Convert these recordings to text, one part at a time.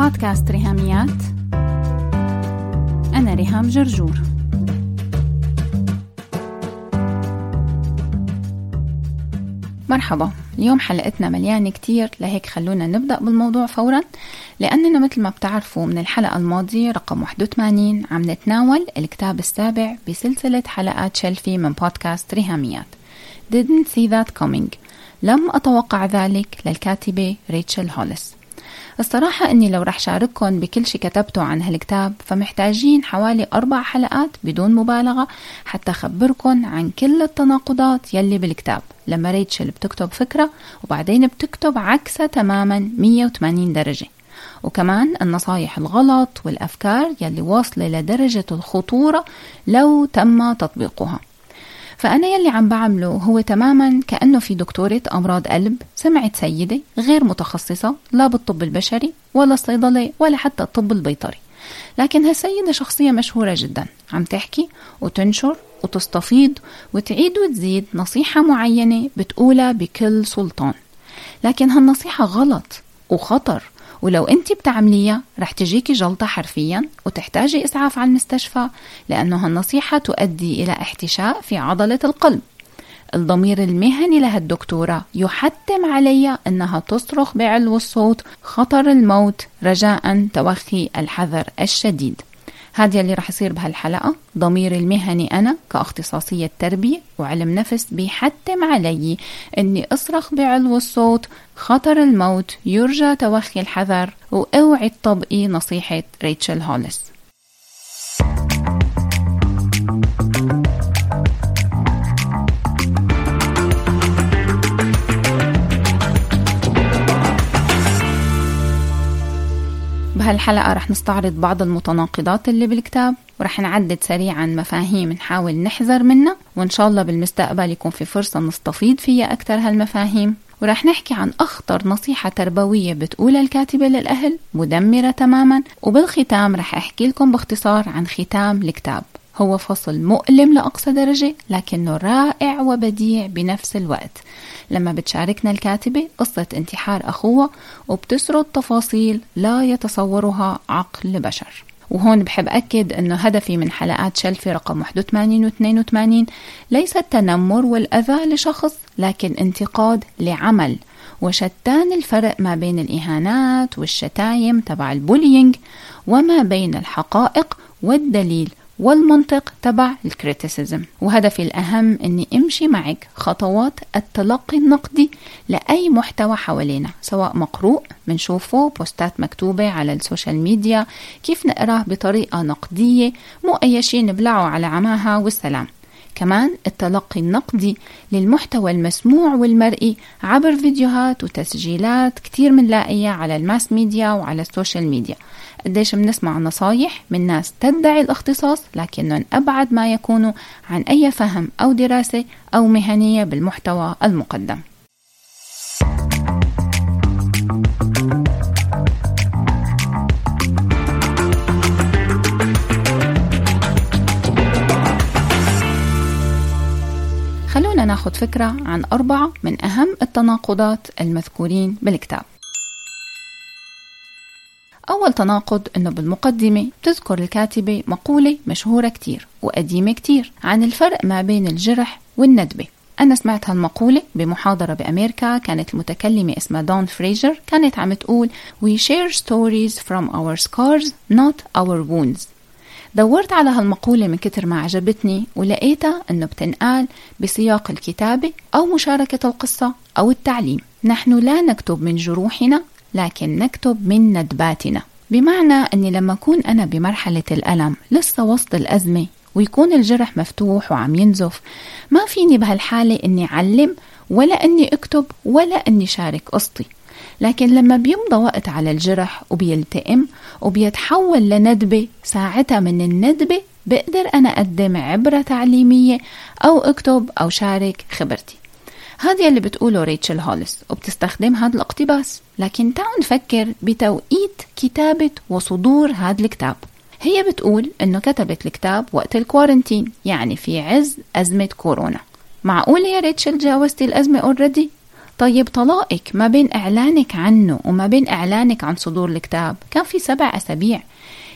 بودكاست ريهاميات. أنا ريهام جرجور. مرحبا. اليوم حلقتنا مليانة كتير لهيك خلونا نبدأ بالموضوع فورا. لأننا مثل ما بتعرفوا من الحلقة الماضية رقم 81 عم نتناول الكتاب السابع بسلسلة حلقات شلفي من بودكاست ريهاميات. Didn't see that coming. لم أتوقع ذلك للكاتبة ريتشل هوليس. الصراحة أني لو رح شارككم بكل شي كتبته عن هالكتاب فمحتاجين حوالي أربع حلقات بدون مبالغة حتى أخبركم عن كل التناقضات يلي بالكتاب. لما ريتشل بتكتب فكرة وبعدين بتكتب عكسها تماما 180 درجة. وكمان النصايح الغلط والأفكار يلي واصلة لدرجة الخطورة لو تم تطبيقها. فأنا يلي عم بعمله هو تماما كأنه في دكتورة أمراض قلب سمعت سيدة غير متخصصة لا بالطب البشري ولا الصيدلة ولا حتى الطب البيطري. لكن هالسيدة شخصية مشهورة جدا عم تحكي وتنشر وتستفيض وتعيد وتزيد نصيحة معينة بتقولها بكل سلطان. لكن هالنصيحة غلط وخطر ولو انت بتعمليها رح تجيكي جلطة حرفيا وتحتاجي إسعاف على المستشفى لأنه هالنصيحة تؤدي إلى احتشاء في عضلة القلب. الضمير المهني لهالدكتورة يحتم علي أنها تصرخ بعلو الصوت خطر الموت رجاء توخي الحذر الشديد. هذا اللي رح يصير بهالحلقة. ضميري المهني أنا كاختصاصية تربية وعلم نفس بيحتم علي أني أصرخ بعلو الصوت خطر الموت يرجى توخي الحذر وأوعي تطبقي نصيحة ريتشل هوليس. بهالحلقة رح نستعرض بعض المتناقضات اللي بالكتاب ورح نعدد سريعا مفاهيم نحاول نحذر منها وإن شاء الله بالمستقبل يكون في فرصة نستفيد فيها أكثر هالمفاهيم. ورح نحكي عن أخطر نصيحة تربوية بتقولها الكاتبة للأهل مدمرة تماما. وبالختام رح أحكي لكم باختصار عن ختام الكتاب. هو فصل مؤلم لأقصى درجة لكنه رائع وبديع بنفس الوقت. لما بتشاركنا الكاتبة قصة انتحار أخوها وبتسرد تفاصيل لا يتصورها عقل بشر وهون بحب أكد أنه هدفي من حلقات شلفي رقم 81 و 82 ليس التنمر والأذى لشخص لكن انتقاد لعمل. وشتان الفرق ما بين الإهانات والشتايم تبع ال bullying وما بين الحقائق والدليل. والمنطق تبع ال criticism. وهدفي الأهم أني أمشي معك خطوات التلقي النقدي لأي محتوى حوالينا سواء مقروء منشوفه posts مكتوبة على ال social media كيف نقراه بطريقة نقدية مو أي شيء نبلعه على عماها والسلام. كمان التلقي النقدي للمحتوى المسموع والمرئي عبر فيديوهات وتسجيلات كتير منلاقيها على ال mass media وعلى ال social media. قديش بنسمع نصايح من ناس تدعي الاختصاص لكنهم أبعد ما يكونوا عن أي فهم أو دراسة أو مهنية بالمحتوى المقدم. خلونا ناخذ فكرة عن أربعة من أهم التناقضات المذكورين بالكتاب. أول تناقض أنه بالمقدمة تذكر الكاتبة مقولة مشهورة كتير وقديمة كتير عن الفرق ما بين الجرح والندبة. أنا سمعت هالمقولة بمحاضرة بأمريكا كانت المتكلمة اسمها دون فريجر كانت عم تقول We share stories from our scars not our wounds. دورت على هالمقولة من كتر ما عجبتني ولقيتها أنه بتنقال بسياق الكتابة أو مشاركة القصة أو التعليم. نحن لا نكتب من جروحنا لكن نكتب من ندباتنا. بمعنى أني لما أكون أنا بمرحلة الألم لسه وسط الأزمة ويكون الجرح مفتوح وعم ينزف. ما فيني بهالحالة أني أعلم ولا أني أكتب ولا أني شارك قصتي. لكن لما بيمضى وقت على الجرح وبيلتئم وبيتحول لندبة ساعتها من الندبة بقدر أنا أقدم عبرة تعليمية أو أكتب أو شارك خبرتي. هذا اللي بتقوله ريتشل هوليس وبتستخدم هذا الاقتباس. لكن تعالوا نفكر بتوقيت كتابة وصدور هذا الكتاب. هي بتقول إنه كتبت الكتاب وقت ال quarantine يعني في عز أزمة كورونا. معقولة يا ريتشل جاوزتي الأزمة already؟ طيب طلاقك ما بين إعلانك عنه وما بين إعلانك عن صدور الكتاب. كان في سبع أسابيع.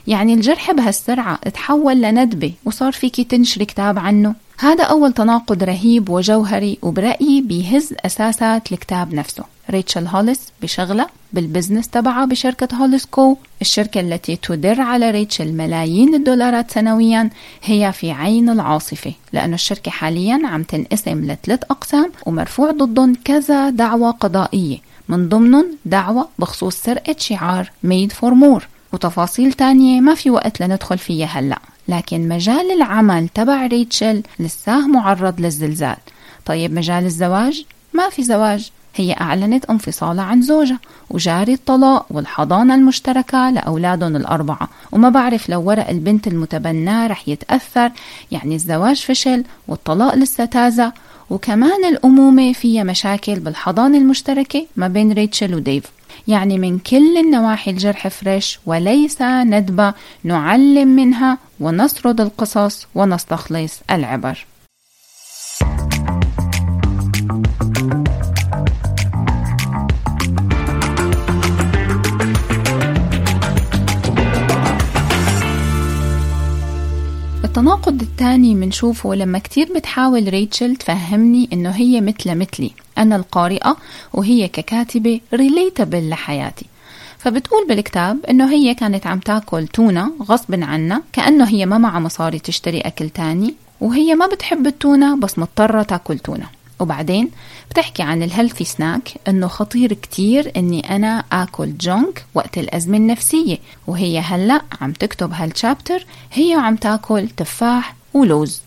يعني الجرح بهالسرعة تحول لندبة وصار فيكي تنشري كتاب عنه. هذا أول تناقض رهيب وجوهري وبرأيي بيهز أساسات الكتاب نفسه. ريتشل هوليس بشغلة بال business تبعها بشركة Hollis Co الشركة التي تدر على ريتشل ملايين الدولارات سنويا هي في عين العاصفة لأن الشركة حاليا عم تنقسم لثلاث أقسام ومرفوع ضدهم كذا دعوة قضائية. من ضمنهم دعوة بخصوص سرقة شعار Made for More وتفاصيل تانية ما في وقت لندخل فيها هلأ. لكن مجال العمل تبع ريتشل لساه معرض للزلزال. طيب مجال الزواج؟ ما في زواج. هي أعلنت انفصالها عن زوجها وجاري الطلاق والحضانة المشتركة لأولادهم الأربعة. وما بعرف لو ورق البنت المتبناه رح يتأثر. يعني الزواج فشل والطلاق لسه تازة. وكمان الأمومة فيها مشاكل بالحضانة المشتركة ما بين ريتشل وديف. يعني من كل النواحي الجرح فريش وليس ندبة نعلم منها ونسرد القصص ونستخلص العبر. الثاني منشوفه لما كتير بتحاول ريتشل تفهمني إنه هي مثل مثلي. أنا القارئة وهي ككاتبة relatable لحياتي. فبتقول بالكتاب إنه هي كانت عم تاكل تونة غصب عنها كأنه هي ما معها مصاري تشتري أكل تاني وهي ما بتحب التونة بس مضطرة تاكل تونة. وبعدين بتحكي عن ال healthy snack إنه خطير كتير إني أنا آكل junk وقت الأزمة النفسية. وهي هلأ عم تكتب هالشابتر هي وعم تاكل تفاح ولوز.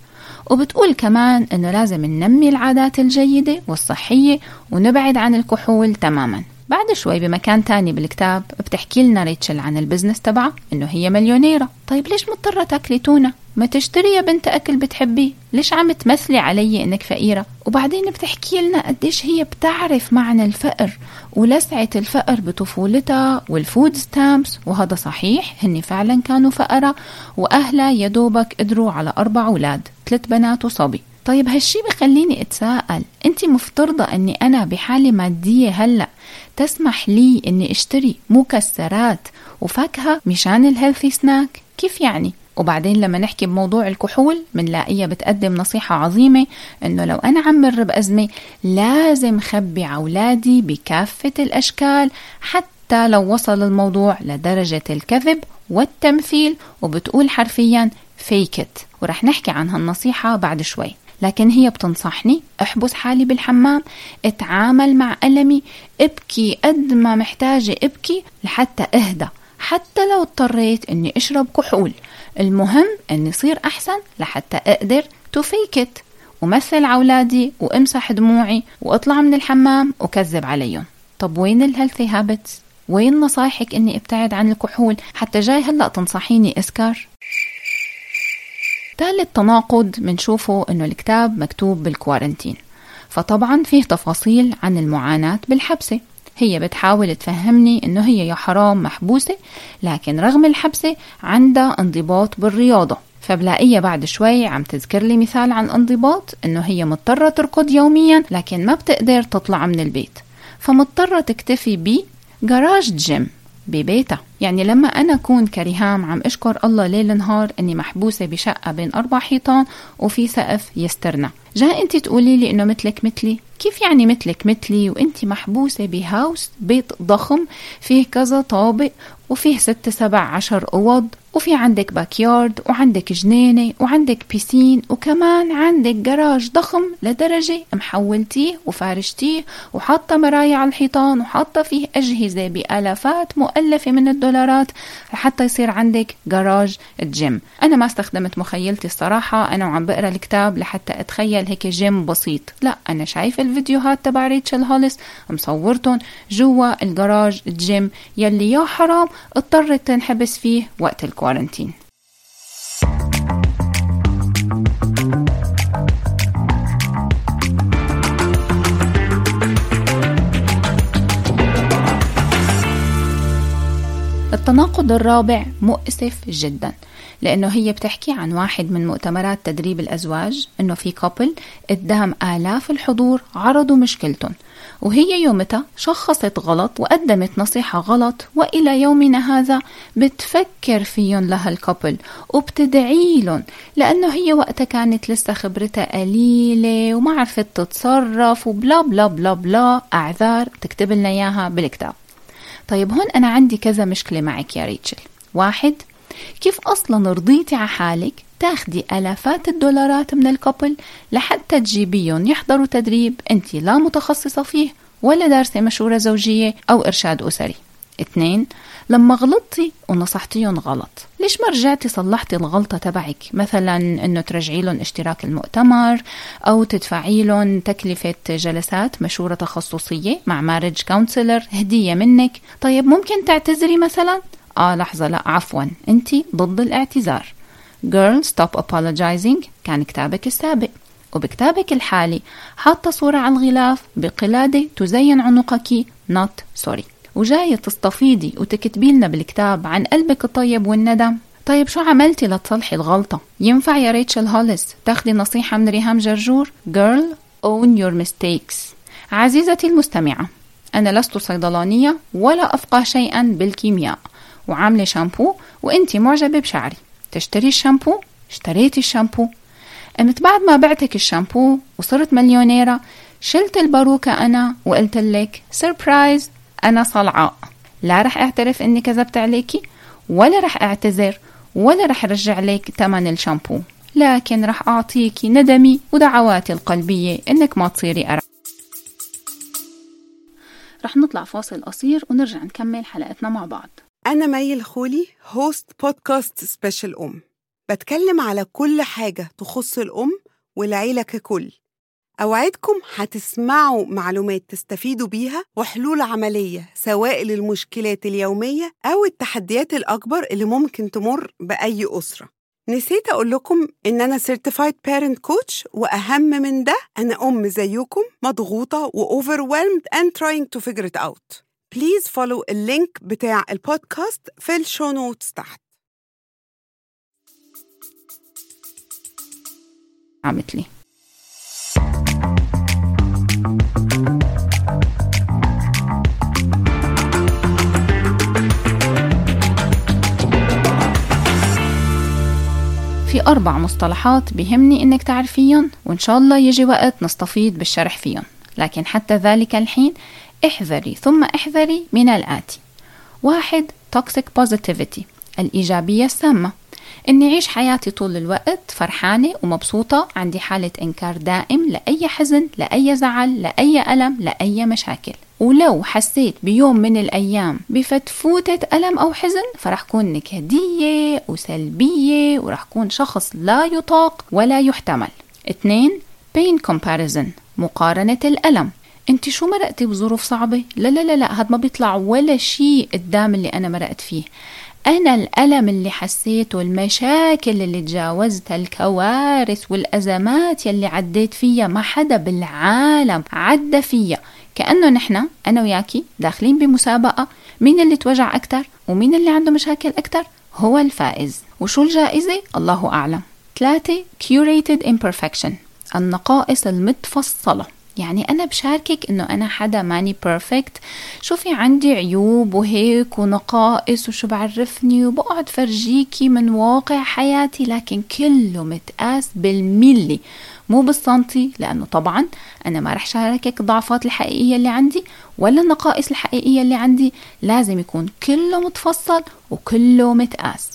وبتقول كمان إنه لازم ننمي العادات الجيدة والصحية ونبعد عن الكحول تماما. بعد شوي بمكان تاني بالكتاب بتحكي لنا ريتشل عن البزنس تبعها إنه هي مليونيرة. طيب ليش مضطرة تاكلي تونة؟ ما تشتري يا بنت أكل بتحبيه ليش عم تمثلي علي إنك فقيرة؟ وبعدين بتحكي لنا قديش هي بتعرف معنى الفقر ولسعة الفقر بطفولتها وال food stamps وهذا صحيح هن فعلا كانوا فقراء وأهلها يدوبك قدروا على أربع أولاد ثلاث بنات وصبي. طيب هالشي بخليني أتساءل انت مفترضة إني أنا بحالة مادية هلأ تسمح لي إني أشتري مكسرات وفاكهة مشان ال healthy snack كيف يعني؟ وبعدين لما نحكي بموضوع الكحول بنلاقيها بتقدم نصيحة عظيمة إنه لو أنا عم مر بأزمة لازم خبي أولادي بكافة الأشكال حتى لو وصل الموضوع لدرجة الكذب والتمثيل وبتقول حرفيا فيكت ورح نحكي عن هالنصيحة بعد شوي. لكن هي بتنصحني أحبس حالي بالحمام أتعامل مع ألمي ابكي قد ما محتاجة ابكي لحتى أهدى. حتى لو اضطريت إني أشرب كحول. المهم اني صير أحسن لحتى أقدر ت fake it ومثل عولادي وأمسح دموعي وأطلع من الحمام وكذب عليهم. طب وين ال healthy habits وين نصايحك إني أبتعد عن الكحول؟ حتى جاي هلأ تنصحيني اسكر ثالث تناقض منشوفه إنه الكتاب مكتوب بال quarantine فطبعا فيه تفاصيل عن المعاناة بالحبسة. هي بتحاول تفهمني إنه هي يا حرام محبوسة لكن رغم الحبسة عندها انضباط بالرياضة. فبلاقيها بعد شوي عم تذكر لي مثال عن انضباط إنه هي مضطرة تركض يوميا لكن ما بتقدر تطلع من البيت. فمضطرة تكتفي ب جراج جيم ببيتها. يعني لما أنا أكون كريهام عم أشكر الله ليل نهار أني محبوسة بشقة بين أربع حيطان وفي سقف يسترنا. جاء أنت تقولي لي أنه مثلك مثلي؟ كيف يعني مثلك؟ مثلي وأنت محبوسة بهاوس بيت ضخم فيه كذا طابق وفيه ست سبع عشر أوض. وفي عندك backyard وعندك جنينة وعندك بيسين وكمان عندك جراج ضخم لدرجة محولتيه وفارشتيه وحاطة مرايا على الحيطان وحاطة فيه أجهزة بآلافات مؤلفة من الدولارات لحتى يصير عندك garage gym. أنا ما استخدمت مخيلتي الصراحة أنا وعم بقرأ الكتاب لحتى أتخيل هيك جيم بسيط. لا أنا شايفة الفيديوهات تبع ريتشل هوليس مصورتهم جوا ال garage ال gym يلي يا حرام اضطرت تنحبس فيه وقت ال quarantine. التناقض الرابع مؤسف جدا لأنه هي بتحكي عن واحد من مؤتمرات تدريب الأزواج إنه في couple قدام آلاف الحضور عرضوا مشكلتهم وهي يومتها شخصت غلط وقدمت نصيحة غلط وإلى يومنا هذا بتفكر فيهم لهالكابل وبتدعي لهم لأنه هي وقتها كانت لسه خبرتها قليلة وما عرفت تتصرف وبلا بلا بلا بلا أعذار تكتب لنا إياها بالكتاب. طيب هون أنا عندي كذا مشكلة معك يا ريتشل. واحد كيف أصلا رضيتي على حالك تاخدي آلافات الدولارات من ال couple لحتى تجيبيهم؟ يحضروا تدريب أنت لا متخصصة فيه ولا دارسة مشورة زوجية أو إرشاد أسري. اثنين لما غلطتي ونصحتيهم غلط ليش ما رجعتي صلحتي الغلطة تبعك؟ مثلا إنه ترجعي لهم اشتراك المؤتمر أو تدفعي لهم تكلفة جلسات مشورة تخصصية مع marriage counselor هدية منك. طيب ممكن تعتذري مثلا؟ آه لحظة لا عفوا أنت ضد الاعتذار. Girl Stop Apologizing كان كتابك السابق. وبكتابك الحالي حاطة صورة على الغلاف بقلادة تزين عنقك not sorry. وجاية تستفيضي وتكتبي لنا بالكتاب عن قلبك الطيب والندم. طيب شو عملتي لتصلحي الغلطة؟ ينفع يا ريتشل هوليس تاخدي نصيحة من ريهام جرجور؟ Girl own your mistakes. عزيزتي المستمعة أنا لست صيدلانية ولا أفقه شيئا بالكيمياء. وعاملة شامبو وانتي معجبة بشعري. تشتري الشامبو؟ اشتريتي الشامبو. قمت بعد ما بعتك الشامبو وصرت مليونيرة شلت الباروكة أنا وقلت لك سربرايز أنا صلعاء لا رح أعترف إني كذبت عليكي ولا رح أعتذر ولا رح أرجع لك ثمن الشامبو. لكن رح أعطيكي ندمي ودعواتي القلبية إنك ما تصيري أرع رح نطلع فاصل قصير ونرجع نكمل حلقتنا مع بعض. أنا مي الخولي host بودكاست سبيشال أم. بتكلم على كل حاجة تخص الأم والعيلة ككل. أوعدكم هتسمعوا معلومات تستفيدوا بيها وحلول عملية سواء للمشكلات اليومية أو التحديات الأكبر اللي ممكن تمر بأي أسرة. نسيت أقول لكم إن أنا Certified Parent Coach وأهم من ده أنا أم زيكم مضغوطة و overwhelmed and trying to figure it out. please follow ال link بتاع البودكاست في ال show notes تحت. عملت لي. في أربع مصطلحات بهمني إنك تعرفيهم وإن شاء الله يجي وقت نستفيض بالشرح فيهم. لكن حتى ذلك الحين احذري ثم احذري من الآتي. واحد toxic positivity الإيجابية السامة. إني أعيش حياتي طول الوقت فرحانة ومبسوطة عندي حالة إنكار دائم لأي حزن لأي زعل لأي ألم لأي مشاكل. ولو حسيت بيوم من الأيام بفتفوتة ألم أو حزن فرح كون نكدية وسلبية ورح كون شخص لا يطاق ولا يحتمل. اثنين pain comparison مقارنة الألم. أنت شو مرقتي بظروف صعبة؟ لا لا لا لا هاد ما بيطلع ولا شيء قدام اللي أنا مرقت فيه. أنا الألم اللي حسيته المشاكل اللي تجاوزتها الكوارث والأزمات يلي عديت فيها ما حدا بالعالم عدى فيها. كأنه نحن أنا وياكي داخلين بمسابقة. مين اللي توجع أكتر؟ ومين اللي عنده مشاكل أكتر؟ هو الفائز. وشو الجائزة؟ الله أعلم. ثلاثة curated imperfection النقائص المتفصلة. يعني أنا بشاركك إنه أنا حدا ماني بيرفكت شوفي عندي عيوب وهيك ونقائص وشو بعرفني وبقعد فرجيكي من واقع حياتي لكن كله متقاس بالملي. مو بالسنتي لأنه طبعا أنا ما رح شاركك الضعفات الحقيقية اللي عندي ولا النقائص الحقيقية اللي عندي. لازم يكون كله متفصل وكله متقاس.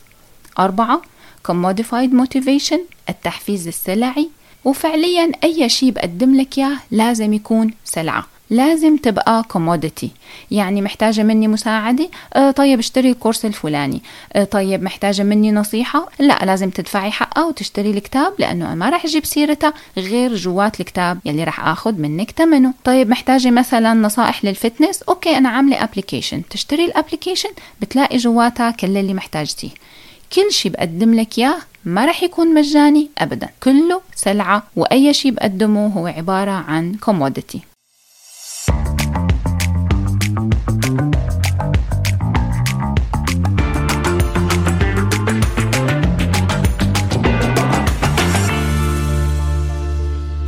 أربعة commodified motivation التحفيز السلعي. وفعليا أي شيء بقدم لك إياه لازم يكون سلعة. لازم تبقى commodity يعني محتاجة مني مساعدة؟ آه طيب اشتري الكورس الفلاني. آه طيب محتاجة مني نصيحة؟ لا لازم تدفعي حقها وتشتري الكتاب لأنه ما راح أجيب سيرتها غير جوات الكتاب يلي راح أخذ منك ثمنه. طيب محتاجة مثلا نصائح لل fitness؟ okay أنا عاملة application تشتري ال application بتلاقي جواتها كل اللي محتاجتيه. كل شيء بقدم لك إياه ما رح يكون مجاني أبدا. كله سلعة وأي شيء بقدمه هو عبارة عن commodity.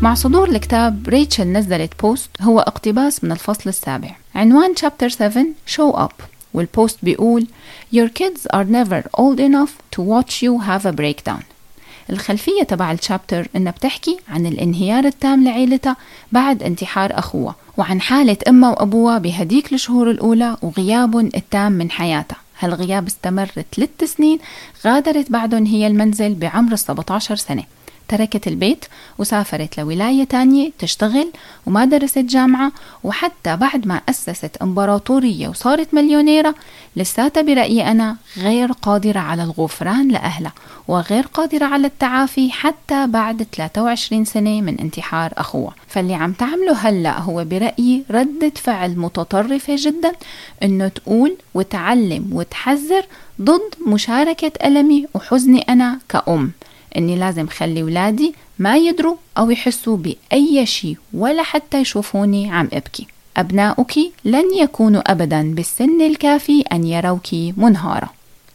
مع صدور الكتاب ريتشل نزلت بوست هو اقتباس من الفصل السابع. عنوان chapter 7 show up. والبوست بيقول Your kids are never old enough to watch you have a breakdown. الخلفية تبع الشابتر إنها بتحكي عن الانهيار التام لعيلتها بعد انتحار أخوها وعن حالة أمها وأبوها بهديك الشهور الأولى وغيابهم التام من حياتها. هالغياب استمر ثلاث سنين غادرت بعدهم هي المنزل بعمر ال 17 سنة. تركت البيت وسافرت لولاية تانية تشتغل وما درست جامعة وحتى بعد ما أسست إمبراطورية وصارت مليونيرة لساتها برأيي أنا غير قادرة على الغفران لأهلها وغير قادرة على التعافي حتى بعد 23 سنة من انتحار أخوها. فاللي عم تعمله هلأ هو برأيي ردة فعل متطرفة جدا أنه تقول وتعلم وتحذر ضد مشاركة ألمي وحزني أنا كأم. إني لازم خلي ولادي ما يدروا أو يحسوا بأي شيء ولا حتى يشوفوني عم أبكي. ابناؤك لن يكونوا ابدا بالسن الكافي أن يروك منهارة.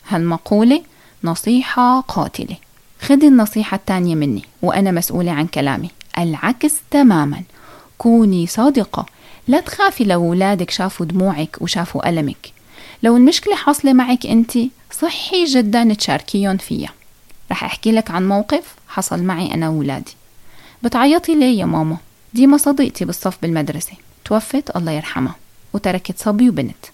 هالمقولة نصيحة قاتلة. خذي النصيحة الثانية مني وأنا مسؤولة عن كلامي. العكس تماما. كوني صادقة. لا تخافي لو أولادك شافوا دموعك وشافوا ألمك. لو المشكلة حاصلة معك أنت صحي جدا تشاركيهم فيها. رح أحكي لك عن موقف حصل معي أنا وولادي. بتعيطي ليه يا ماما؟ ديما صديقتي بالصف بالمدرسة. توفت الله يرحمها. وتركت صبي وبنت.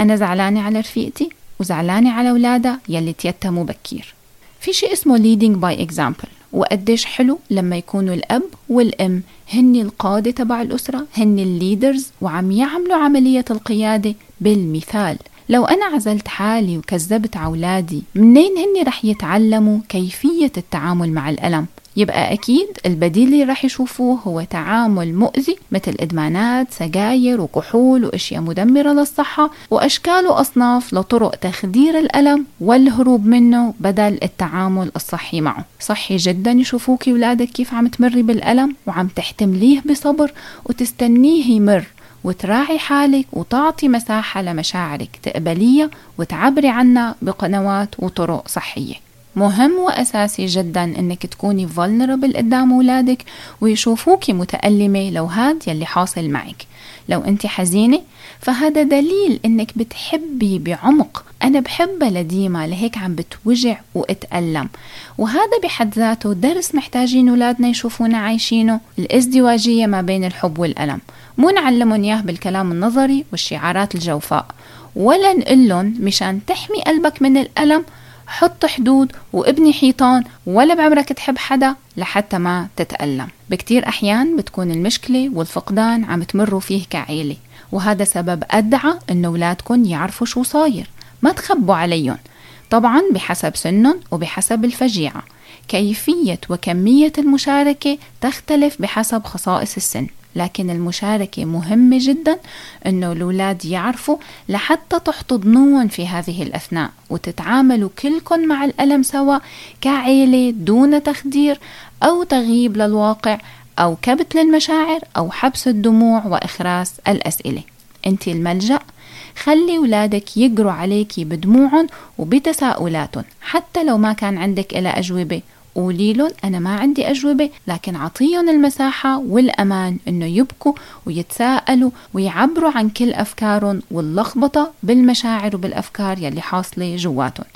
أنا زعلانة على رفيقتي وزعلانة على أولادها يلي تيتموا بكير. في شيء اسمه leading by example. وقديش حلو لما يكونوا الأب والأم هن القادة تبع الأسرة هن الليدرز وعم يعملوا عملية القيادة بالمثال. لو أنا عزلت حالي وكذبت عولادي منين هني رح يتعلموا كيفية التعامل مع الألم؟ يبقى أكيد البديل اللي رح يشوفوه هو تعامل مؤذي مثل إدمانات سجاير وكحول وأشياء مدمرة للصحة وأشكال وأصناف لطرق تخدير الألم والهروب منه بدل التعامل الصحي معه. صحي جدا يشوفوك ولادك كيف عم تمري بالألم وعم تحتمليه بصبر وتستنيه يمر. وتراعي حالك وتعطي مساحة لمشاعرك تقبليها وتعبري عنها بقنوات وطرق صحية. مهم وأساسي جدا إنك تكوني vulnerable قدام أولادك ويشوفوكي متألمة لو هاد يلي حاصل معك. لو أنت حزينة فهذا دليل إنك بتحبي بعمق. أنا بحبها لديما لهيك عم بتوجع وأتألم. وهذا بحد ذاته درس محتاجين أولادنا يشوفونا عايشينه. الازدواجية ما بين الحب والألم. مو نعلمهم إياه بالكلام النظري والشعارات الجوفاء. ولا نقلن مشان تحمي قلبك من الألم. حط حدود وابني حيطان ولا بعمرك تحب حدا لحتى ما تتألم. بكتير أحيان بتكون المشكلة والفقدان عم تمروا فيه كعيلة. وهذا سبب أدعى إن أولادكم يعرفوا شو صاير. ما تخبوا عليهم. طبعا بحسب سنهم وبحسب الفجيعة. كيفية وكمية المشاركة تختلف بحسب خصائص السن. لكن المشاركة مهمة جدا أنه الأولاد يعرفوا لحتى تحتضنون في هذه الأثناء وتتعاملوا كلكم مع الألم سوا كعيلة دون تخدير أو تغييب للواقع أو كبت للمشاعر أو حبس الدموع وإخراس الأسئلة. أنت الملجأ. خلي ولادك يقروا عليكي بدموعهم وبتساؤلاتهم حتى لو ما كان عندك إلى أجوبة قولي لهم أنا ما عندي أجوبة لكن أعطيهم المساحة والأمان إنه يبكوا ويتساءلوا ويعبروا عن كل أفكارهم واللخبطة بالمشاعر وبالأفكار يلي حاصلة جواتهم.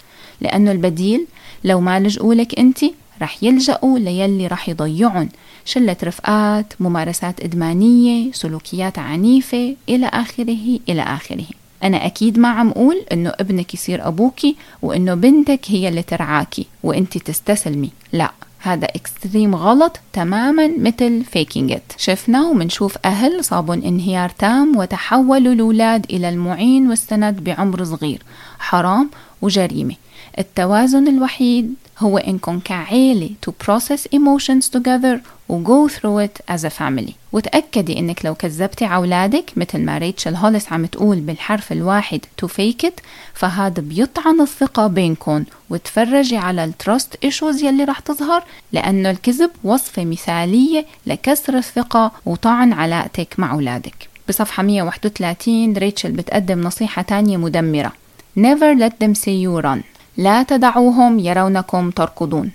لأنه البديل لو ما لجؤوا لك أنت رح يلجأوا ليلي رح يضيعهم شلة رفقات ممارسات إدمانية سلوكيات عنيفة إلى آخره إلى آخره. أنا أكيد ما عم أقول إنه ابنك يصير أبوكي وإنه بنتك هي اللي ترعاكي وإنت تستسلمي. لا هذا extreme غلط تماما مثل faking it شفنا ومنشوف أهل صابوا انهيار تام وتحولوا الأولاد إلى المعين والسند بعمر صغير. حرام وجريمة. التوازن الوحيد هو إنكم كعيلة to process emotions together و go through it as a family. وتأكدي إنك لو كذبتي عولادك مثل ما ريتشل هوليس عم تقول بالحرف الواحد to fake it فهذا بيطعن الثقة بينكم وتفرجي على ال trust issues يلي رح تظهر لأنه الكذب وصفة مثالية لكسر الثقة وطعن علاقتك مع أولادك. بصفحة 131 ريتشل بتقدم نصيحة تانية مدمرة. Never let them say you run. لا تدعوهم يرونكم تركضون.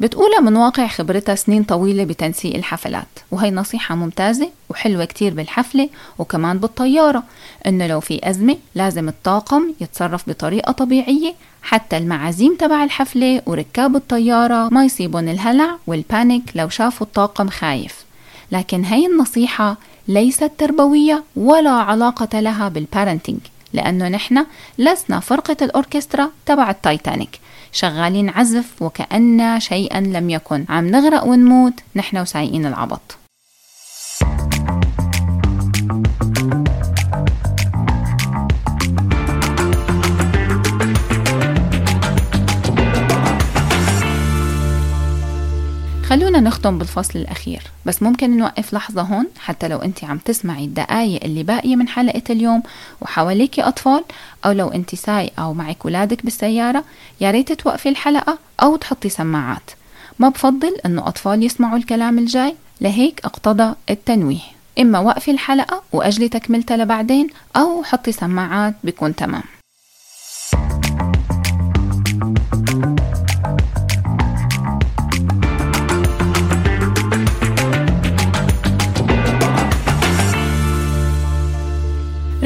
بتقولها من واقع خبرتها سنين طويلة بتنسيق الحفلات. وهي نصيحة ممتازة وحلوة كتير بالحفلة وكمان بالطيارة إنه لو في أزمة لازم الطاقم يتصرف بطريقة طبيعية حتى المعازيم تبع الحفلة وركاب الطيارة ما يصيبون الهلع وال panic لو شافوا الطاقم خايف. لكن هي النصيحة ليست تربوية ولا علاقة لها بال parenting. لأنه نحن لسنا فرقة الأوركسترا تبع التايتانيك. شغالين عزف وكأن شيئا لم يكن. عم نغرق ونموت نحن وسايقين العبط. نختم بالفصل الأخير. بس ممكن نوقف لحظة هون حتى لو أنت عم تسمعي الدقايق اللي باقية من حلقة اليوم وحواليكي أطفال أو لو أنت سايقة أو معك ولادك بالسيارة يا ريت توقفي الحلقة أو تحطي سماعات. ما بفضل أنه أطفال يسمعوا الكلام الجاي لهيك اقتضى التنويه. إما وقفي الحلقة وأجلي تكملتها لبعدين أو حطي سماعات بيكون تمام.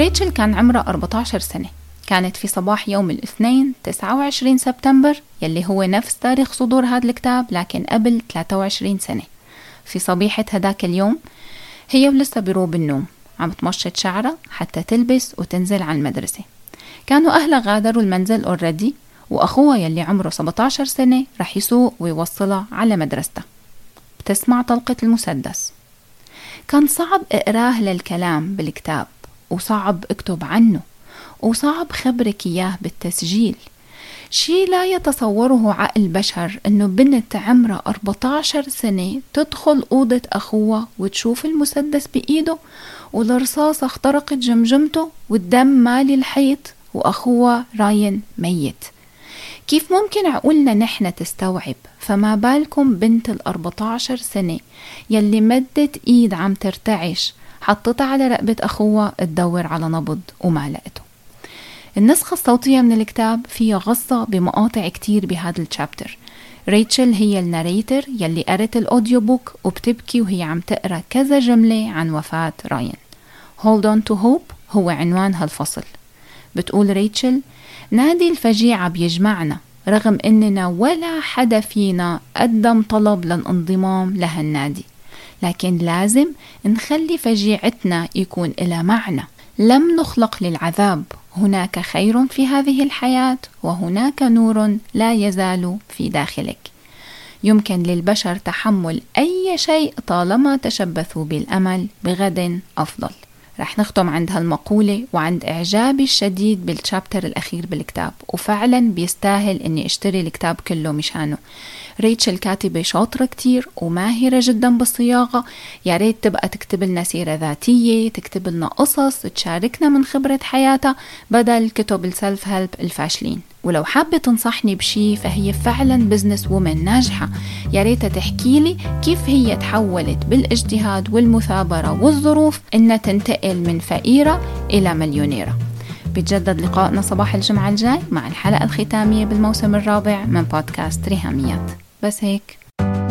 ريتشل كان عمرها 14 سنة. كانت في صباح يوم الاثنين 29 سبتمبر يلي هو نفس تاريخ صدور هذا الكتاب لكن قبل 23 سنة. في صبيحة هداك اليوم هي ولسه بروب النوم عم تمشط شعرها حتى تلبس وتنزل على المدرسة. كانوا أهلها غادروا المنزل already وأخوها يلي عمره 17 سنة رح يسوق ويوصلها على مدرستها. بتسمع طلقة المسدس. كان صعب إقراه للكلام بالكتاب. وصعب اكتب عنه وصعب خبرك إياه بالتسجيل. شي لا يتصوره عقل بشر إنه بنت عمرها 14 سنة تدخل أوضة أخوها وتشوف المسدس بإيده والرصاصة اخترقت جمجمته والدم مالي الحيط وأخوها راين ميت. كيف ممكن عقولنا نحن تستوعب؟ فما بالكم بنت ال 14 سنة يلي مدت إيد عم ترتعش حطتها على رقبة أخوها تدور على نبض وما لقته النسخة الصوتية من الكتاب فيها غصة بمقاطع كتير بهذا ال chapter ريتشل هي ال narrator يلي قرت ال audiobook وبتبكي وهي عم تقرأ كذا جملة عن وفاة راين. Hold on to hope هو عنوان هالفصل. بتقول ريتشل نادي الفجيعة بيجمعنا رغم إننا ولا حدا فينا قدم طلب للانضمام لهالنادي. لكن لازم نخلي فجيعتنا يكون إلى معنى. لم نخلق للعذاب. هناك خير في هذه الحياة وهناك نور لا يزال في داخلك. يمكن للبشر تحمل أي شيء طالما تشبثوا بالأمل بغد أفضل. رح نختم عند هالمقولة وعند إعجابي الشديد بالشابتر الأخير بالكتاب. وفعلا بيستاهل إني أشتري الكتاب كله مشانه. ريتشل كاتبة شاطرة كتير وماهرة جدا بالصياغة. يا ريت تبقى تكتب لنا سيرة ذاتية تكتب لنا قصص تشاركنا من خبرة حياتها بدل كتب ال self-help الفاشلين. ولو حابة تنصحني بشي فهي فعلا businesswoman ناجحة. يا ريت تحكي لي كيف هي تحولت بالاجتهاد والمثابرة والظروف إنها تنتقل من فقيرة إلى مليونيرة. بيتجدد لقائنا صباح الجمعة الجاي مع الحلقة الختامية بالموسم الرابع من بودكاست ريهاميات. بس هيك.